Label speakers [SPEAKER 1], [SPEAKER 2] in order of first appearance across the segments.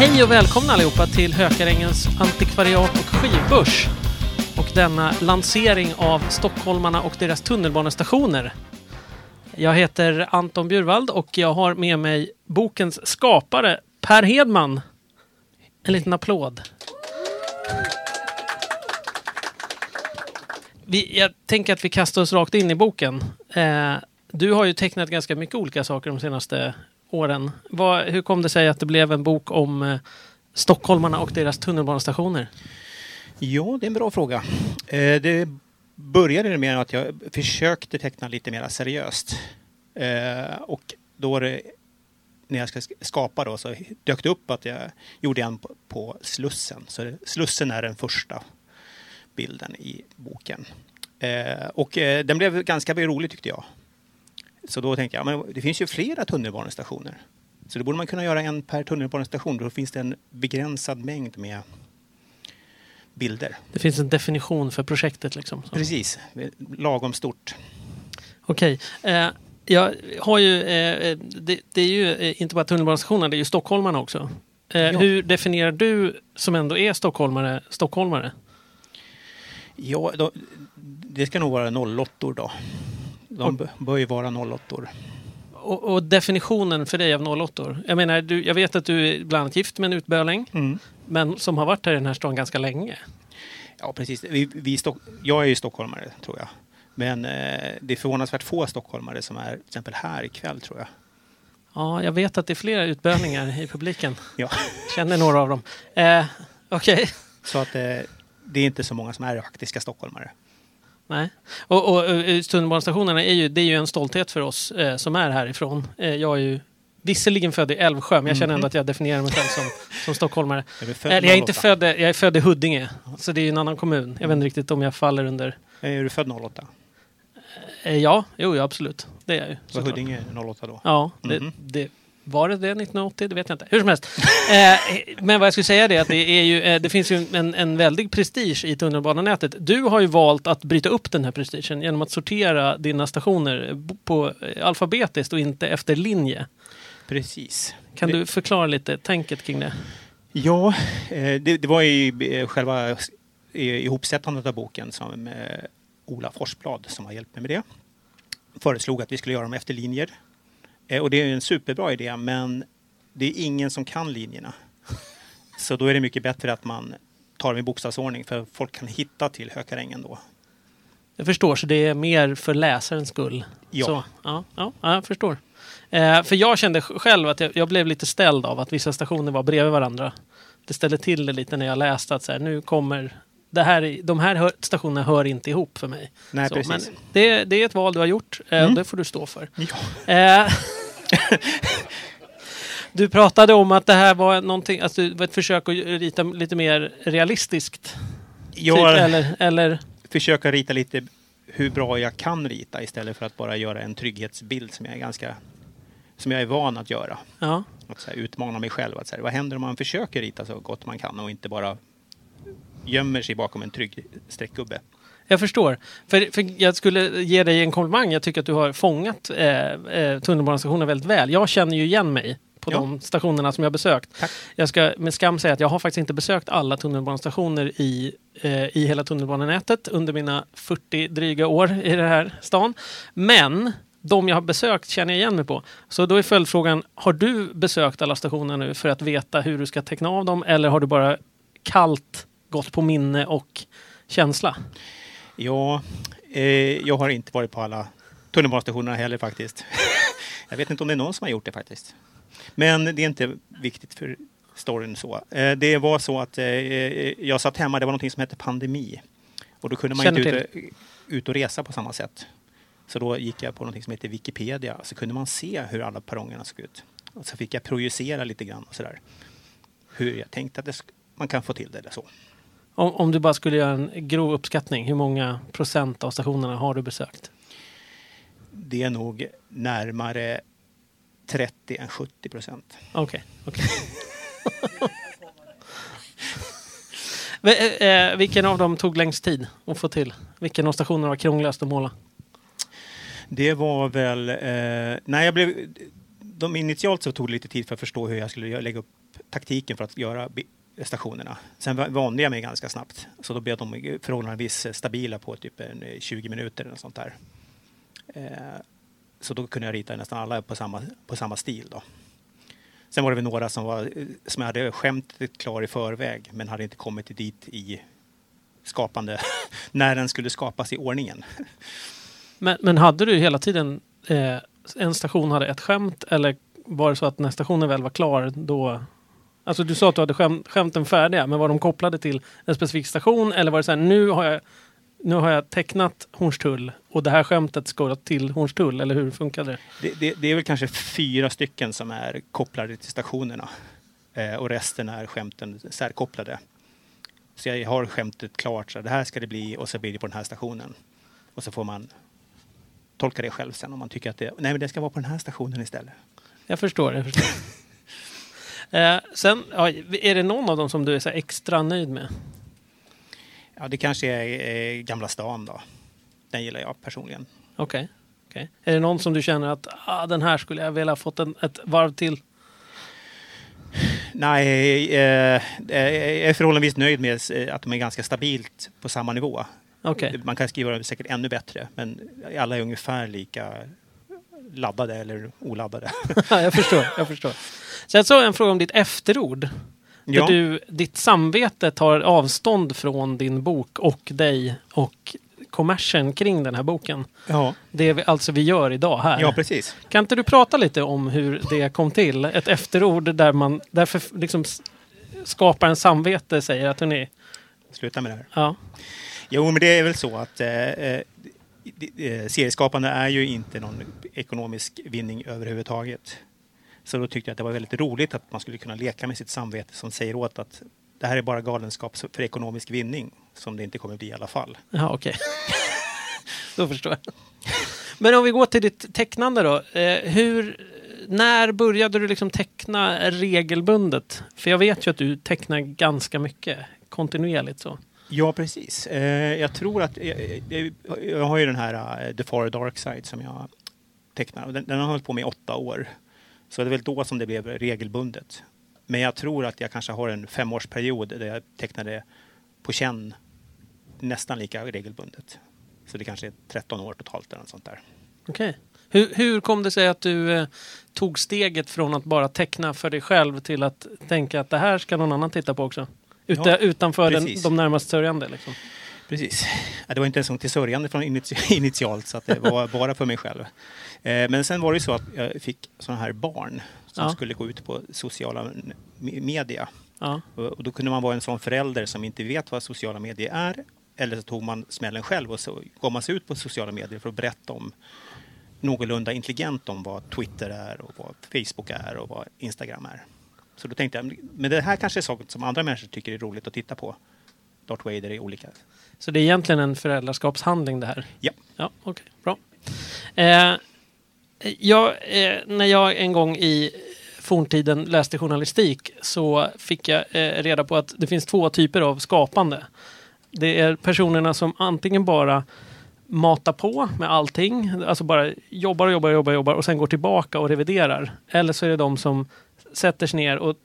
[SPEAKER 1] Hej och välkomna allihopa till Hökarängens antikvariat och skivbörs. Och denna lansering av stockholmarna och deras tunnelbanestationer. Jag heter Anton Bjurvald och jag har med mig bokens skapare Per Hedman. En liten applåd. Vi, jag tänker att vi kastar oss rakt in i boken. Eh, du har ju tecknat ganska mycket olika saker de senaste åren. Vad, hur kom det sig att det blev en bok om eh, stockholmarna och deras tunnelbanestationer?
[SPEAKER 2] Ja, det är en bra fråga. Eh, det började med att jag försökte teckna lite mer seriöst. Eh, och då det, när jag ska skapa då så dök det upp att jag gjorde en på, på Slussen. Så det, Slussen är den första bilden i boken. Eh, och eh, den blev ganska rolig tyckte jag. Så då tänkte jag, men det finns ju flera tunnelbanestationer. Så då borde man kunna göra en per tunnelbanestation. Då finns det en begränsad mängd med bilder.
[SPEAKER 1] Det finns en definition för projektet liksom. Så.
[SPEAKER 2] Precis, lagom stort.
[SPEAKER 1] Okej. Eh, jag har ju, eh, det, det, är ju eh, inte bara tunnelbanestationerna, det är ju stockholmarna också. Eh. Hur definierar du, som ändå är stockholmare, stockholmare?
[SPEAKER 2] Ja, då, det ska nog vara nollottor då. De bör ju vara nollottor.
[SPEAKER 1] Och, och, definitionen för dig av nollottor? Jag menar, du, jag vet att du är bland annat gift med en utböling, mm. men som har varit här i den här stan ganska länge.
[SPEAKER 2] Ja, precis. Vi, vi jag är ju stockholmare, tror jag. Men eh, det är förvånansvärt få stockholmare som är till exempel här ikväll, tror jag.
[SPEAKER 1] Ja, jag vet att det är flera utbölningar i publiken. ja. Känner några av dem. Eh, Okej. Okay.
[SPEAKER 2] Så att eh, det är inte så många som är faktiska stockholmare.
[SPEAKER 1] Nej. Och, och, och eh, tunnelbanestationerna är ju, det är ju en stolthet för oss eh, som är härifrån. Eh, jag är ju visserligen född i Älvsjö, men jag känner ändå att jag definierar mig själv som, som stockholmare. Är jag, är inte född, jag är född i Huddinge, så det är ju en annan kommun. Jag vet inte riktigt om jag faller under...
[SPEAKER 2] Är du född 08?
[SPEAKER 1] Eh, ja, jo, ja, absolut. Det är jag ju.
[SPEAKER 2] Var Huddinge 08 då?
[SPEAKER 1] Ja, det, mm -hmm. det, var det det 1980? Det vet jag inte. Hur som helst. eh, men vad jag skulle säga är att det, är ju, eh, det finns ju en, en väldig prestige i tunnelbanenätet. Du har ju valt att bryta upp den här prestigen genom att sortera dina stationer på eh, alfabetiskt och inte efter linje.
[SPEAKER 2] Precis.
[SPEAKER 1] Kan det... du förklara lite tänket kring det?
[SPEAKER 2] Ja, eh, det, det var ju själva ihopsättandet av boken som Ola Forsblad som har hjälpt mig med det föreslog att vi skulle göra dem efter linjer Eh, och det är en superbra idé, men det är ingen som kan linjerna. Så då är det mycket bättre att man tar dem i bokstavsordning för folk kan hitta till Hökarängen då.
[SPEAKER 1] Jag förstår, så det är mer för läsarens skull?
[SPEAKER 2] Ja.
[SPEAKER 1] Så, ja, ja, jag förstår. Eh, för jag kände själv att jag, jag, blev lite ställd av att vissa stationer var bredvid varandra. Det ställde till det lite när jag läste att så här, nu kommer det här, de här hör, stationerna hör inte ihop för mig.
[SPEAKER 2] Nej,
[SPEAKER 1] så,
[SPEAKER 2] precis.
[SPEAKER 1] Men det, det, är ett val du har gjort eh, mm. och det får du stå för.
[SPEAKER 2] Ja. Eh,
[SPEAKER 1] du pratade om att det här var, någonting, alltså, var ett försök att rita lite mer realistiskt.
[SPEAKER 2] Ja, typ, eller, eller? försöka rita lite hur bra jag kan rita istället för att bara göra en trygghetsbild som jag är ganska som jag är van att göra.
[SPEAKER 1] Ja.
[SPEAKER 2] Att här, utmana mig själv. Att, så här, vad händer om man försöker rita så gott man kan och inte bara gömmer sig bakom en trygg streckgubbe?
[SPEAKER 1] Jag förstår. För, för, jag skulle ge dig en komplimang. Jag tycker att du har fångat eh, eh, tunnelbanestationen väldigt väl. Jag känner ju igen mig på ja. de stationerna som jag besökt.
[SPEAKER 2] Tack.
[SPEAKER 1] Jag ska med skam säga att jag har faktiskt inte besökt alla tunnelbanestationer i, eh, i hela tunnelbanenätet under mina 40 dryga år i den här stan. Men de jag har besökt känner jag igen mig på. Så då är följdfrågan, har du besökt alla stationer nu för att veta hur du ska teckna av dem eller har du bara kallt gått på minne och känsla?
[SPEAKER 2] Ja, eh, jag har inte varit på alla tunnelbanestationerna heller faktiskt. jag vet inte om det är någon som har gjort det faktiskt. Men det är inte viktigt för storyn så. Eh, det var så att eh, jag satt hemma, det var något som hette pandemi. Och då kunde man Känner inte ut, ut och resa på samma sätt. Så då gick jag på något som heter Wikipedia, så kunde man se hur alla perrongerna såg ut. Och så fick jag projicera lite grann och sådär. Hur jag tänkte att man kan få till det eller så.
[SPEAKER 1] Om, om, du bara skulle göra en grov uppskattning, hur många procent av stationerna har du besökt?
[SPEAKER 2] Det är nog närmare 30 än 70 procent.
[SPEAKER 1] Okej. Okay, okay. eh, vilken av dem tog längst tid att få till? Vilken av stationerna var krångligast att måla?
[SPEAKER 2] Det var väl... Eh, nej, jag blev, de initialt så tog det lite tid för att förstå hur jag skulle lägga upp taktiken för att göra stationerna. Sen vande jag mig ganska snabbt, så då blev de förhållandevis eh, stabila på typ 20 eh, minuter eller sånt där. Eh, så då kunde jag rita nästan alla på samma, på samma stil. Då. Sen var det väl några som, var, som jag hade skämtet klar i förväg men hade inte kommit dit i skapande, när den skulle skapas i ordningen.
[SPEAKER 1] Men, men hade du hela tiden eh, en station hade ett skämt eller var det så att när stationen väl var klar då Alltså du sa att du hade skämt, skämten färdiga men var de kopplade till en specifik station eller var det så här nu har jag nu har jag tecknat Hornstull och det här skämtet ska till Hornstull eller hur funkade det?
[SPEAKER 2] Det, det, det är väl kanske fyra stycken som är kopplade till stationerna eh, och resten är skämten särkopplade. Så jag har skämtet klart, så det här ska det bli och så blir det på den här stationen. Och så får man tolka det själv sen om man tycker att det, nej men det ska vara på den här stationen istället.
[SPEAKER 1] Jag förstår. Jag förstår. Eh, sen, ja, är det någon av dem som du är extra nöjd med?
[SPEAKER 2] Ja, det kanske är eh, Gamla stan då. Den gillar jag personligen.
[SPEAKER 1] Okej. okej. Är det någon som du känner att ah, den här skulle jag vilja ha fått en, ett varv till?
[SPEAKER 2] Nej, eh, jag är förhållandevis nöjd med eh, att de är ganska stabilt på samma nivå.
[SPEAKER 1] Okej.
[SPEAKER 2] Man kan skriva dem säkert ännu bättre, men alla är ungefär lika laddade eller oladdade.
[SPEAKER 1] Ja, jag förstår. Jag förstår. Sen så en fråga om ditt efterord. Där
[SPEAKER 2] Ja.
[SPEAKER 1] du, ditt samvete tar avstånd från din bok och dig och kommersen kring den här boken.
[SPEAKER 2] Ja,
[SPEAKER 1] Det vi, alltså vi gör idag här.
[SPEAKER 2] ja, precis.
[SPEAKER 1] Kan inte du prata lite om hur det kom till? Ett efterord där man därför liksom s- skapar en samvete säger att hon är...
[SPEAKER 2] Sluta med det här.
[SPEAKER 1] Ja,
[SPEAKER 2] Jo, men det är väl så att eh, eh, serieskapande är ju inte någon ekonomisk vinning överhuvudtaget. Så då tyckte jag att det var väldigt roligt att man skulle kunna leka med sitt samvete som säger åt att det här är bara galenskap för ekonomisk vinning som det inte kommer bli i alla fall.
[SPEAKER 1] ja okej. då förstår jag. Men om vi går till ditt tecknande då. Eh, hur, när började du liksom teckna regelbundet? För jag vet ju att du tecknar ganska mycket kontinuerligt så.
[SPEAKER 2] Ja, precis. Eh, jag tror att jag, jag, jag har ju den här eh, The Far Dark Side som jag tecknar den, den har jag hållit på med i åtta år. Så det är väl då som det blev regelbundet. Men jag tror att jag kanske har en femårsperiod där jag tecknade på känn nästan lika regelbundet. Så det kanske är 13 år totalt eller något sånt där.
[SPEAKER 1] Okej. Hur, hur kom det sig att du eh, tog steget från att bara teckna för dig själv till att tänka att det här ska någon annan titta på också? Uta,
[SPEAKER 2] Ja,
[SPEAKER 1] utanför den, de närmast sörjande liksom.
[SPEAKER 2] Precis. Det var inte ens till sörjande från initi- initialt så att det var bara för mig själv. Eh, Men sen var det ju så att jag fick sådana här barn som
[SPEAKER 1] Ja.
[SPEAKER 2] skulle gå ut på sociala me- media.
[SPEAKER 1] Ja.
[SPEAKER 2] Och och då kunde man vara en sån förälder som inte vet vad sociala medier är. Eller så tog man smällen själv och så gav man sig ut på sociala medier för att berätta om någorlunda intelligent om vad Twitter är och vad Facebook är och vad Instagram är. Så då tänkte jag, men det här kanske är saker som andra människor tycker är roligt att titta på. Darth Vader är olika.
[SPEAKER 1] Så det är egentligen en föräldraskapshandling det här?
[SPEAKER 2] Ja.
[SPEAKER 1] Ja, okej. bra. Eh, jag, eh, när jag en gång i forntiden läste journalistik så fick jag eh, reda på att det finns två typer av skapande. Det är personerna som antingen bara matar på med allting, alltså bara jobbar och jobbar och jobbar, och jobbar och sen går tillbaka och reviderar. Eller så är det de som sätter sig ner och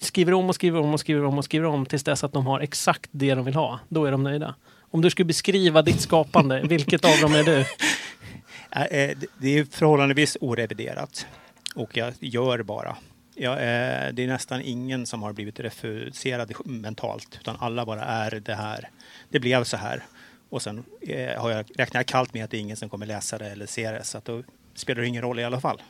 [SPEAKER 1] skriver om och skriver om och skriver om och skriver om tills dess att de har exakt det de vill ha. Då är de nöjda. Om du skulle beskriva ditt skapande, vilket av dem är du?
[SPEAKER 2] Eh, det- är förhållandevis oreviderat och jag gör bara. Jag, eh, det är nästan ingen som har blivit refuserad mentalt utan alla bara är det här. Det blev så här. Och sen eh, har jag, räknar jag kallt med att det är ingen som kommer läsa det eller se det så att då spelar det ingen roll i alla fall.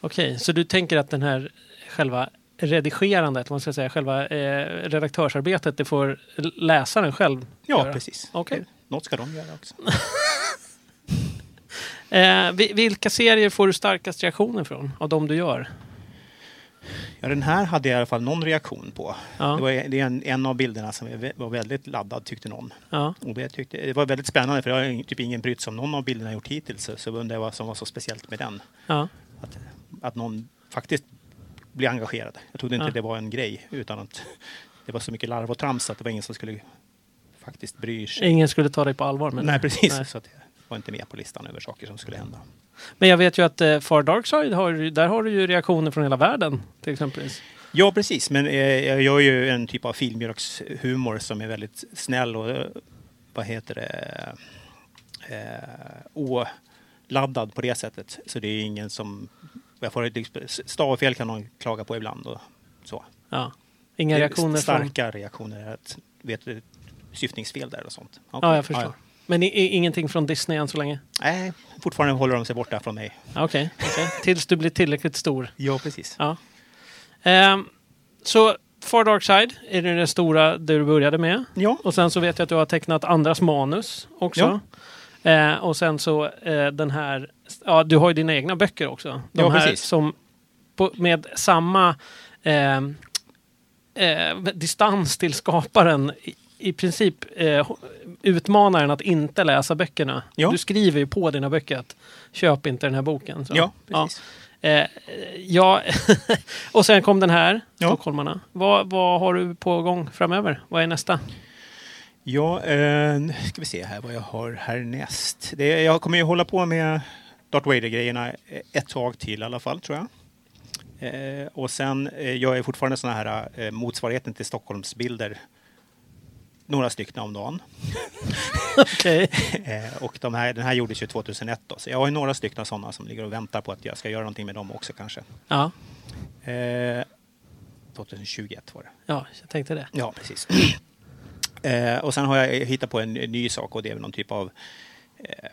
[SPEAKER 1] Okej, så du tänker att den här själva redigerandet, man ska säga, själva eh, redaktörsarbetet, det får läsaren själv
[SPEAKER 2] Ja,
[SPEAKER 1] göra?
[SPEAKER 2] precis.
[SPEAKER 1] Okej.
[SPEAKER 2] Något ska de göra också.
[SPEAKER 1] Eh, vi- vilka serier får du starkast reaktioner från av de du gör?
[SPEAKER 2] Ja, den här hade jag i alla fall någon reaktion på.
[SPEAKER 1] Ja.
[SPEAKER 2] Det var det är en, en av bilderna som var väldigt laddad tyckte någon.
[SPEAKER 1] Ja.
[SPEAKER 2] Och det, tyckte, det var väldigt spännande för jag har typ ingen brytt sig om någon av bilderna jag gjort hittills. Så, så undrar jag vad som var så speciellt med den.
[SPEAKER 1] Ja.
[SPEAKER 2] Att, att någon faktiskt blir engagerad. Jag trodde inte
[SPEAKER 1] Ja.
[SPEAKER 2] det var en grej utan att det var så mycket larv och trams att det var ingen som skulle faktiskt bry sig.
[SPEAKER 1] Ingen skulle ta dig på allvar det.
[SPEAKER 2] Nej, precis.
[SPEAKER 1] Nej.
[SPEAKER 2] Så att jag var inte med på listan över saker som skulle hända.
[SPEAKER 1] Men jag vet ju att eh, Far Dark Side, har, där har du ju reaktioner från hela världen till exempel.
[SPEAKER 2] Ja, precis. Men eh, jag gör ju en typ av filmjölkshumor som är väldigt snäll och eh, vad heter det? Eh, oladdad på det sättet. Så det är ingen som... Jag får stavfel kan någon klaga på ibland och så.
[SPEAKER 1] Ja. Inga reaktioner
[SPEAKER 2] Starka reaktioner. Att, vet du, syftningsfel där och sånt.
[SPEAKER 1] från...
[SPEAKER 2] Okej.
[SPEAKER 1] Ja, jag förstår.
[SPEAKER 2] Ja,
[SPEAKER 1] Men i, i, ingenting från Disney än så länge?
[SPEAKER 2] ja. Nej, fortfarande håller de sig borta från mig.
[SPEAKER 1] Ja, Okej, okej. tills du blir tillräckligt stor.
[SPEAKER 2] Ja, precis.
[SPEAKER 1] Ja. Ehm, så Far Dark Side är det det stora du började med.
[SPEAKER 2] Ja,
[SPEAKER 1] Och sen så vet jag att du har tecknat andras manus också. Eh, och sen så eh, den här, ja du har ju dina egna böcker också. De
[SPEAKER 2] Ja,
[SPEAKER 1] här
[SPEAKER 2] precis.
[SPEAKER 1] som på, med samma eh, eh, distans till skaparen i, i princip eh, utmanar en att inte läsa böckerna.
[SPEAKER 2] Ja.
[SPEAKER 1] Du skriver ju på dina böcker att köp inte den här boken. Så.
[SPEAKER 2] ja precis.
[SPEAKER 1] Eh, ja, och sen kom den här,
[SPEAKER 2] Ja.
[SPEAKER 1] Stockholmarna. Vad, vad har du på gång framöver? Vad är nästa?
[SPEAKER 2] Ja, eh, nu ska vi se här vad jag har härnäst. Det, jag kommer ju hålla på med Darth Vader-grejerna ett tag till i alla fall, tror jag. Eh, och sen eh, jag är fortfarande såna här eh, motsvarigheten till Stockholmsbilder. Några stycken om dagen. Eh, och de här, den här gjordes ju 2001 då, så jag har ju några stycken sådana som ligger och väntar på att jag ska göra någonting med dem också kanske.
[SPEAKER 1] Ja,
[SPEAKER 2] Eh, 2021 var det.
[SPEAKER 1] ja, jag tänkte det.
[SPEAKER 2] Ja, precis. Eh, och sen har jag hittat på en, ny sak och det är någon typ av eh,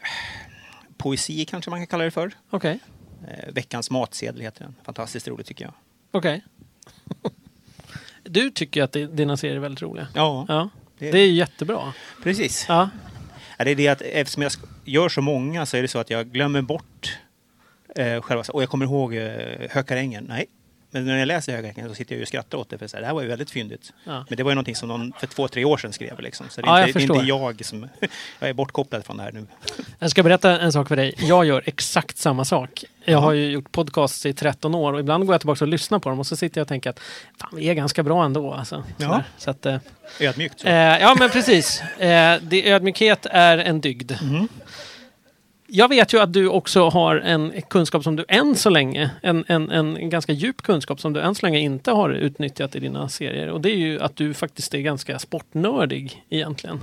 [SPEAKER 2] poesi kanske man kan kalla det för.
[SPEAKER 1] Okej,
[SPEAKER 2] Eh, veckans matsedel heter den. Fantastiskt roligt tycker jag.
[SPEAKER 1] okej. Du tycker att di- dina serier är väldigt roliga.
[SPEAKER 2] Ja,
[SPEAKER 1] Ja,
[SPEAKER 2] det,
[SPEAKER 1] det är jättebra.
[SPEAKER 2] precis.
[SPEAKER 1] Ja,
[SPEAKER 2] Ja, det är det att eftersom jag gör så många så är det så att jag glömmer bort eh, själva... Och jag kommer ihåg eh, Hökarängen. Nej. Men när jag läser Hökarängen så sitter jag ju och skrattar åt det för så här, det här var ju väldigt fyndigt.
[SPEAKER 1] ja.
[SPEAKER 2] Men det var ju någonting som någon för två, tre år sedan skrev liksom. Så det är,
[SPEAKER 1] Ja, jag
[SPEAKER 2] inte, det är inte jag som... jag är bortkopplad från det här nu.
[SPEAKER 1] Jag ska berätta en sak för dig. Jag gör exakt samma sak. Jag har ju gjort podcasts i 13 år och ibland går jag tillbaka och lyssnar på dem och så sitter jag och tänker att fan, vi är ganska bra ändå. Alltså.
[SPEAKER 2] Ja.
[SPEAKER 1] Så att, eh,
[SPEAKER 2] Ödmjukt. Så.
[SPEAKER 1] Eh, ja, men precis. Eh, det, ödmjukhet är en dygd.
[SPEAKER 2] Mhm.
[SPEAKER 1] Jag vet ju att du också har en kunskap som du än så länge, en, en, en ganska djup kunskap som du än så länge inte har utnyttjat i dina serier. Och det är ju att du faktiskt är ganska sportnördig egentligen.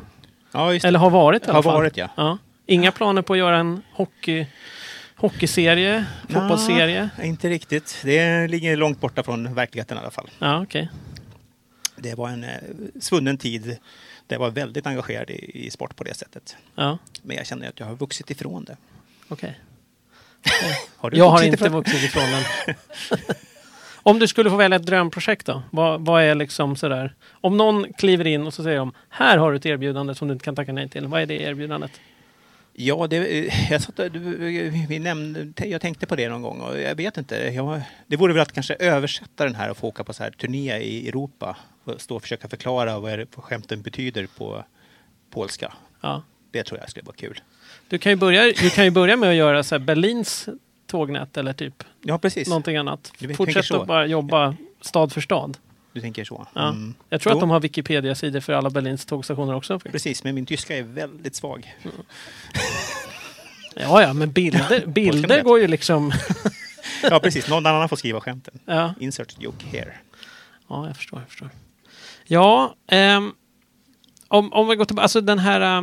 [SPEAKER 2] Ja.
[SPEAKER 1] Eller har varit i alla
[SPEAKER 2] Har
[SPEAKER 1] fall.
[SPEAKER 2] varit, ja.
[SPEAKER 1] ja. Inga planer på att göra en hockey, hockeyserie, fotbollsserie?
[SPEAKER 2] Inte riktigt. Det ligger långt borta från verkligheten i alla fall.
[SPEAKER 1] Ja, okej.
[SPEAKER 2] Det var en eh, svunnen tid där jag var väldigt engagerad i, i sport på det sättet.
[SPEAKER 1] Ja,
[SPEAKER 2] Men jag känner att jag har vuxit ifrån det.
[SPEAKER 1] okej.
[SPEAKER 2] Har du
[SPEAKER 1] Jag har inte
[SPEAKER 2] ifrån-
[SPEAKER 1] vuxit ifrån den. Om du skulle få välja ett drömprojekt då? Vad, vad är liksom sådär? Om någon kliver in och så säger de Här har du ett erbjudande som du inte kan tacka nej till. Vad är det erbjudandet?
[SPEAKER 2] Ja, det, eh, jag, satt, vi nämnde, jag tänkte på det någon gång och jag vet inte. Jag, det vore väl att kanske översätta den här och få åka på så här turné i Europa stå och försöka förklara vad, är det, vad skämten betyder på polska.
[SPEAKER 1] Ja.
[SPEAKER 2] Det tror jag skulle vara kul.
[SPEAKER 1] Du, kan ju börja, du kan ju börja med att göra så Berlins tågnät eller typ
[SPEAKER 2] Ja, precis.
[SPEAKER 1] någonting annat. Fortsätt att bara jobba stad för stad.
[SPEAKER 2] Du tänker så?
[SPEAKER 1] Ja.
[SPEAKER 2] Mm.
[SPEAKER 1] Jag tror
[SPEAKER 2] Jo.
[SPEAKER 1] att de har Wikipedia-sidor för alla Berlins tågstationer också.
[SPEAKER 2] Precis, men min tyska är väldigt svag.
[SPEAKER 1] Ja, ja, men bilder, bilder går ju liksom...
[SPEAKER 2] Ja, precis. Någon annan får skriva skämten.
[SPEAKER 1] Ja,
[SPEAKER 2] Insert joke here.
[SPEAKER 1] Ja, jag förstår. Jag förstår. Ja, ehm, om, om vi går tillbaka, alltså den här...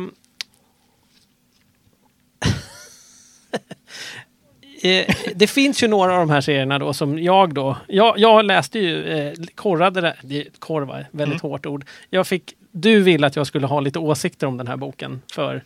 [SPEAKER 1] eh, det finns ju några av de här serierna då som jag då... Jag, jag läste ju, eh, korrade det, det korva, väldigt hårt ord. Jag fick, du ville att jag skulle ha lite åsikter om den här boken för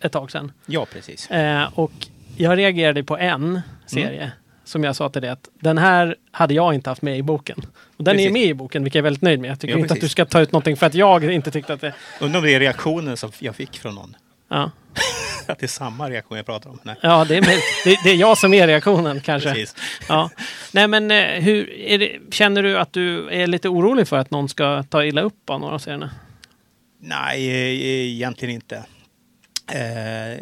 [SPEAKER 1] ett tag sedan.
[SPEAKER 2] Ja, precis.
[SPEAKER 1] Eh, och jag reagerade på en serie som jag sa till dig att den här hade jag inte haft med i boken. Och den är
[SPEAKER 2] Precis.
[SPEAKER 1] med i boken, vilket jag är väldigt nöjd med. Jag tycker
[SPEAKER 2] Ja,
[SPEAKER 1] inte att du
[SPEAKER 2] precis.
[SPEAKER 1] ska ta ut någonting för att jag inte tyckte att det...
[SPEAKER 2] Undrar om det är reaktionen som jag fick från någon.
[SPEAKER 1] Ja,
[SPEAKER 2] Att det är samma reaktion jag pratar om. Nej,
[SPEAKER 1] ja det, är, det, det är jag som är reaktionen kanske.
[SPEAKER 2] precis.
[SPEAKER 1] Ja. Nej men eh, hur, är det, känner du att du är lite orolig för att någon ska ta illa upp av några av serierna?
[SPEAKER 2] Nej, eh, egentligen inte. Eh,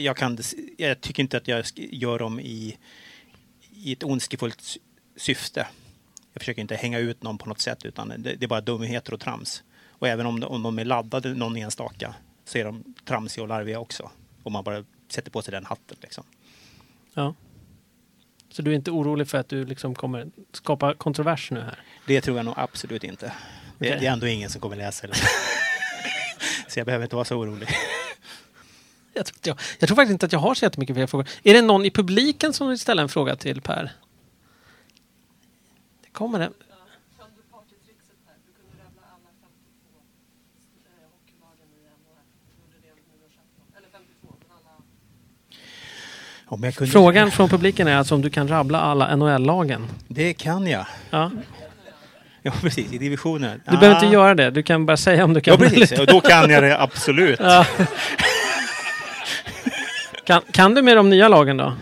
[SPEAKER 2] jag- kan, jag tycker inte att jag gör dem i, i ett ondskefullt sy- syfte. Jag försöker inte hänga ut någon på något sätt utan det, det är bara dumheter och trams. Och även om, om de är laddade någon enstaka så är de tramsiga och larviga också. Om man bara sätter på sig den hatten. Liksom.
[SPEAKER 1] Ja. Så du är inte orolig för att du liksom kommer skapa kontrovers nu här?
[SPEAKER 2] Det tror jag nog absolut inte. Det,
[SPEAKER 1] Okej.
[SPEAKER 2] det är ändå ingen som kommer läsa det. så jag behöver inte vara så orolig.
[SPEAKER 1] Jag tror, jag, jag tror faktiskt inte att jag har så jättemycket fler frågor. Är det någon i publiken som vill ställa en fråga till Per? Det kommer det.
[SPEAKER 3] Kunde rabbla alla 52 hockeylagen i NHL. Du gjorde det nyårsafton. Eller 52, men alla...
[SPEAKER 2] Om jag kunde,
[SPEAKER 1] Frågan från publiken är alltså om du kan rabbla alla NHL-lagen.
[SPEAKER 2] Det kan jag.
[SPEAKER 1] Ja.
[SPEAKER 2] Ja, precis. I divisionen.
[SPEAKER 1] Du behöver inte göra det, du kan bara säga om du kan.
[SPEAKER 2] Ja, precis. Och då kan jag det absolut.
[SPEAKER 1] Ja. Kan, kan du med de nya lagen då?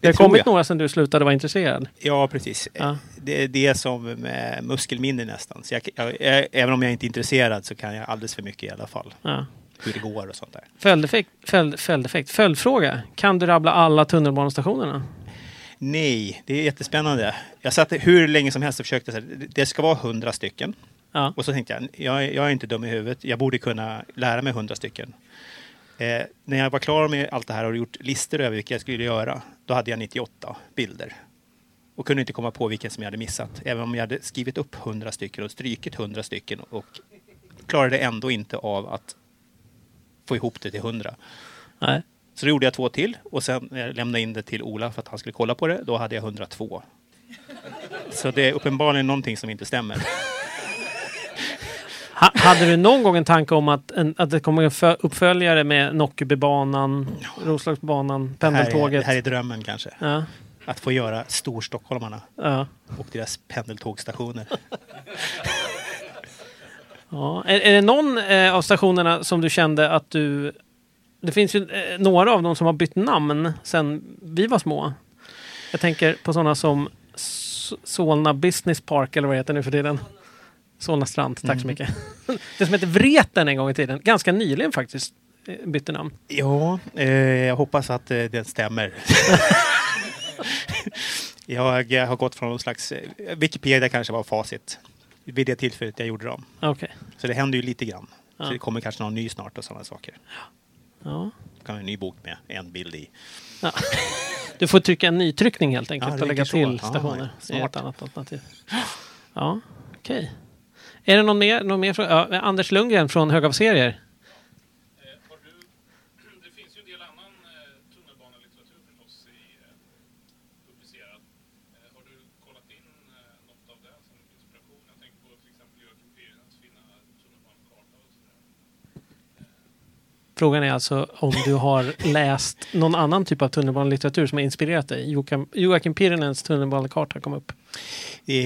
[SPEAKER 1] Det har
[SPEAKER 2] tror
[SPEAKER 1] kommit
[SPEAKER 2] jag.
[SPEAKER 1] några sedan du slutade vara intresserad.
[SPEAKER 2] Ja, precis.
[SPEAKER 1] Ja.
[SPEAKER 2] Det är det som med muskelminne nästan. Så jag, jag, jag, även om jag inte är intresserad så kan jag alldeles för mycket i alla fall.
[SPEAKER 1] Ja.
[SPEAKER 2] Hur det går och sånt där.
[SPEAKER 1] Följdeffekt, följd, följdeffekt. Följdfråga. Kan du rabbla alla tunnelbanestationerna?
[SPEAKER 2] Nej, det är jättespännande. Jag satt hur länge som helst och försökte. Så här, det- det ska vara hundra stycken.
[SPEAKER 1] Ja.
[SPEAKER 2] Och så tänkte jag, jag, jag är inte dum i huvudet. Jag borde kunna lära mig hundra stycken. Eh, när jag var klar med allt det här och gjort listor över vilka jag skulle göra, då hade jag 98 bilder. Och kunde inte komma på vilken som jag hade missat. Även om jag hade skrivit upp 100 stycken och strykit 100 stycken och klarade ändå inte av att få ihop det till 100.
[SPEAKER 1] Nej.
[SPEAKER 2] Så då gjorde jag två till och sen lämnade in det till Ola för att han skulle kolla på det, då hade jag 102. Så det är uppenbarligen någonting som inte stämmer.
[SPEAKER 1] Ha, hade du någon gång en tanke om att, en, att det kommer en fö- uppföljare med Nockebybanan, Roslagsbanan,
[SPEAKER 2] Det här, är,
[SPEAKER 1] pendeltåget?
[SPEAKER 2] det här är drömmen kanske.
[SPEAKER 1] Ja,
[SPEAKER 2] Att få göra storstockholmarna
[SPEAKER 1] ja.
[SPEAKER 2] och deras pendeltågstationer.
[SPEAKER 1] Ja. Är, är det någon eh, av stationerna som du kände att du... Det finns ju eh, några av dem som har bytt namn sen vi var små. Jag tänker på sådana som Solna Business Park eller vad det heter nu för tiden. Solna Strand, tack så mycket. det som hette Vreten en gång i tiden. Ganska nyligen faktiskt eh, bytte namn.
[SPEAKER 2] Ja, eh, jag hoppas att eh, det stämmer. jag, jag har gått från någon slags... Eh, Wikipedia kanske var facit vid det tillfället jag gjorde dem.
[SPEAKER 1] Okej.
[SPEAKER 2] Så det händer ju lite grann.
[SPEAKER 1] Ja.
[SPEAKER 2] Så det kommer kanske någon ny snart och sådana saker.
[SPEAKER 1] Ja.
[SPEAKER 2] Kan vara en ny bok med en bild i.
[SPEAKER 1] Ja. Du får trycka en nytryckning helt enkelt
[SPEAKER 2] Ja,
[SPEAKER 1] och lägga
[SPEAKER 2] så.
[SPEAKER 1] till
[SPEAKER 2] Ja,
[SPEAKER 1] stationer.
[SPEAKER 2] ja,
[SPEAKER 1] är ett
[SPEAKER 2] smart.
[SPEAKER 1] annat alternativ. Ja, okej. Är det någon mer? Någon mer fråga? ja, Anders Lundgren från Hög av serier.
[SPEAKER 4] Eh, Har du, det finns ju en del annan eh, tunnelbanelitteratur förstås i, eh, publicerad. Eh, har du kollat in eh, något av det som inspiration? Jag tänker på till exempel Joakim Pyrinens fina tunnelbanekarta och sådär.
[SPEAKER 1] Frågan är alltså om du har läst någon annan typ av tunnelbanelitteratur som har inspirerat dig. Joakim, Joakim Pirinens tunnelbanekarta kom upp.
[SPEAKER 2] I,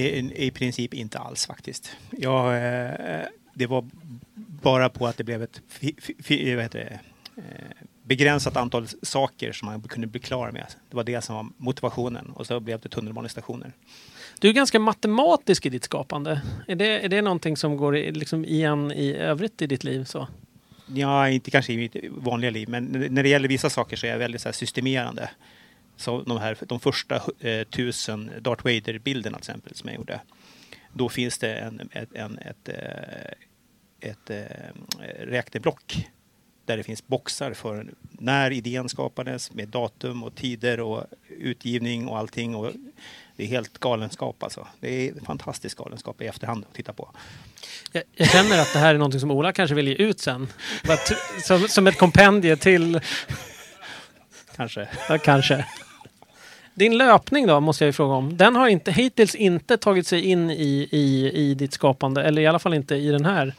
[SPEAKER 2] I princip inte alls faktiskt. Jag, eh, det var bara på att det blev ett fi, fi, vad heter det, eh, begränsat antal saker som man kunde bli klar med. Det var det som var motivationen och så blev det tunnelbanestationer.
[SPEAKER 1] Du är ganska matematisk i ditt skapande. Är det, är det någonting som går liksom igen i övrigt i ditt liv? Så?
[SPEAKER 2] Ja, inte kanske i mitt vanliga liv, men när det gäller vissa saker så är jag väldigt så här systemerande. Så de, här, de första eh, tusen Darth Vader-bilderna till exempel som jag gjorde. Då finns det en, ett, en, ett, eh, ett, eh, ett räkneblock där det finns boxar för när idén skapades med datum och tider och utgivning och allting. Och det är helt galenskap alltså. Det är fantastisk galenskap i efterhand att titta på.
[SPEAKER 1] Jag, jag känner att det här är någonting som Ola kanske vill ge ut sen. Som, som ett kompendie till,
[SPEAKER 2] Kanske.
[SPEAKER 1] ja, kanske. Din löpning då, måste jag ju fråga om. Den har inte, hittills inte tagit sig in i, i, i ditt skapande, eller i alla fall inte i den här.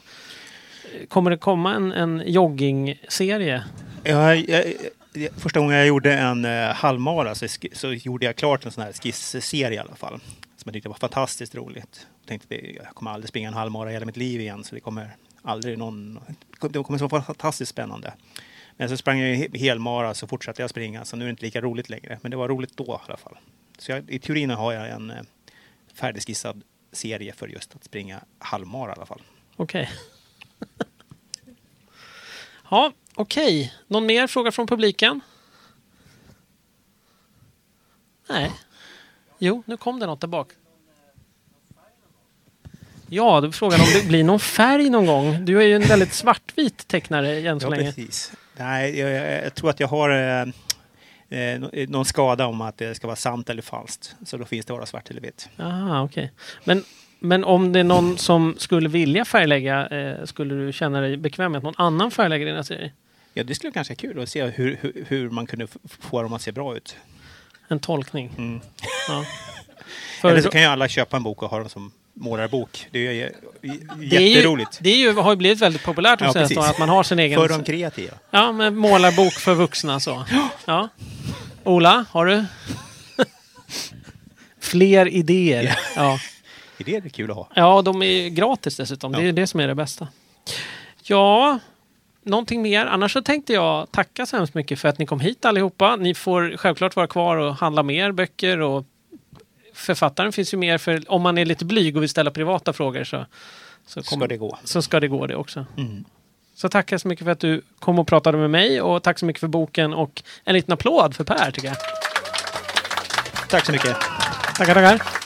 [SPEAKER 1] Kommer det komma en, en joggingserie?
[SPEAKER 2] Ja, jag, jag, första gången jag gjorde en eh, halvmara så, så gjorde jag klart en sån här skissserie i alla fall. Som jag tyckte var fantastiskt roligt. Jag tänkte att jag kommer aldrig springa en halvmara i hela mitt liv igen så det kommer aldrig någon... Det kommer att vara fantastiskt spännande. Men så sprang jag helmara så fortsatte jag springa så nu är det inte lika roligt längre. Men det var roligt då i alla fall. Så jag, i teorin har jag en eh, färdigskissad serie för just att springa halvmara i alla fall.
[SPEAKER 1] Okej. ja, okej. Någon mer fråga från publiken? Nej. Jo, nu kom det något där bak. Ja, då är frågan om det blir någon färg någon gång. Du är ju en väldigt svartvit tecknare än så
[SPEAKER 2] Ja,
[SPEAKER 1] länge.
[SPEAKER 2] precis. Nej, jag, jag, jag tror att jag har... Eh, eh, nå- någon skada om att det ska vara sant eller falskt. Så då finns det bara svart eller vitt.
[SPEAKER 1] Okej. Men, men om det är någon som skulle vilja färglägga, eh, skulle du känna dig bekväm med att någon annan färglägger dina serier?
[SPEAKER 2] Ja, det skulle vara ganska kul att se hur, hur, hur man kunde få dem att se bra ut.
[SPEAKER 1] En tolkning?
[SPEAKER 2] Mm.
[SPEAKER 1] Ja.
[SPEAKER 2] Eller så kan ju alla köpa en bok och ha den som målarbok. Det är ju
[SPEAKER 1] det är ju,
[SPEAKER 2] jätteroligt.
[SPEAKER 1] det är ju, har ju blivit väldigt populärt de
[SPEAKER 2] Ja,
[SPEAKER 1] senaste åren att man har sin egen...
[SPEAKER 2] För de kreativa.
[SPEAKER 1] Ja, med målarbok för vuxna så. Ja. Ola, har du? Fler idéer. Ja.
[SPEAKER 2] Det är kul att ha.
[SPEAKER 1] ja, de är gratis dessutom. Det är
[SPEAKER 2] Ja.
[SPEAKER 1] det som är det bästa. Ja, någonting mer? Annars så tänkte jag tacka så hemskt mycket för att ni kom hit allihopa. Ni får självklart vara kvar och handla mer böcker och författaren finns ju mer för om man är lite blyg och vill ställa privata frågor så, så,
[SPEAKER 2] Ska
[SPEAKER 1] kommer-
[SPEAKER 2] det gå.
[SPEAKER 1] så ska det gå det också.
[SPEAKER 2] Mm.
[SPEAKER 1] Så tackar så mycket för att du kom och pratade med mig och tack så mycket för boken och en liten applåd för Per tycker jag.
[SPEAKER 2] Tack så mycket.
[SPEAKER 1] Tackar, tackar.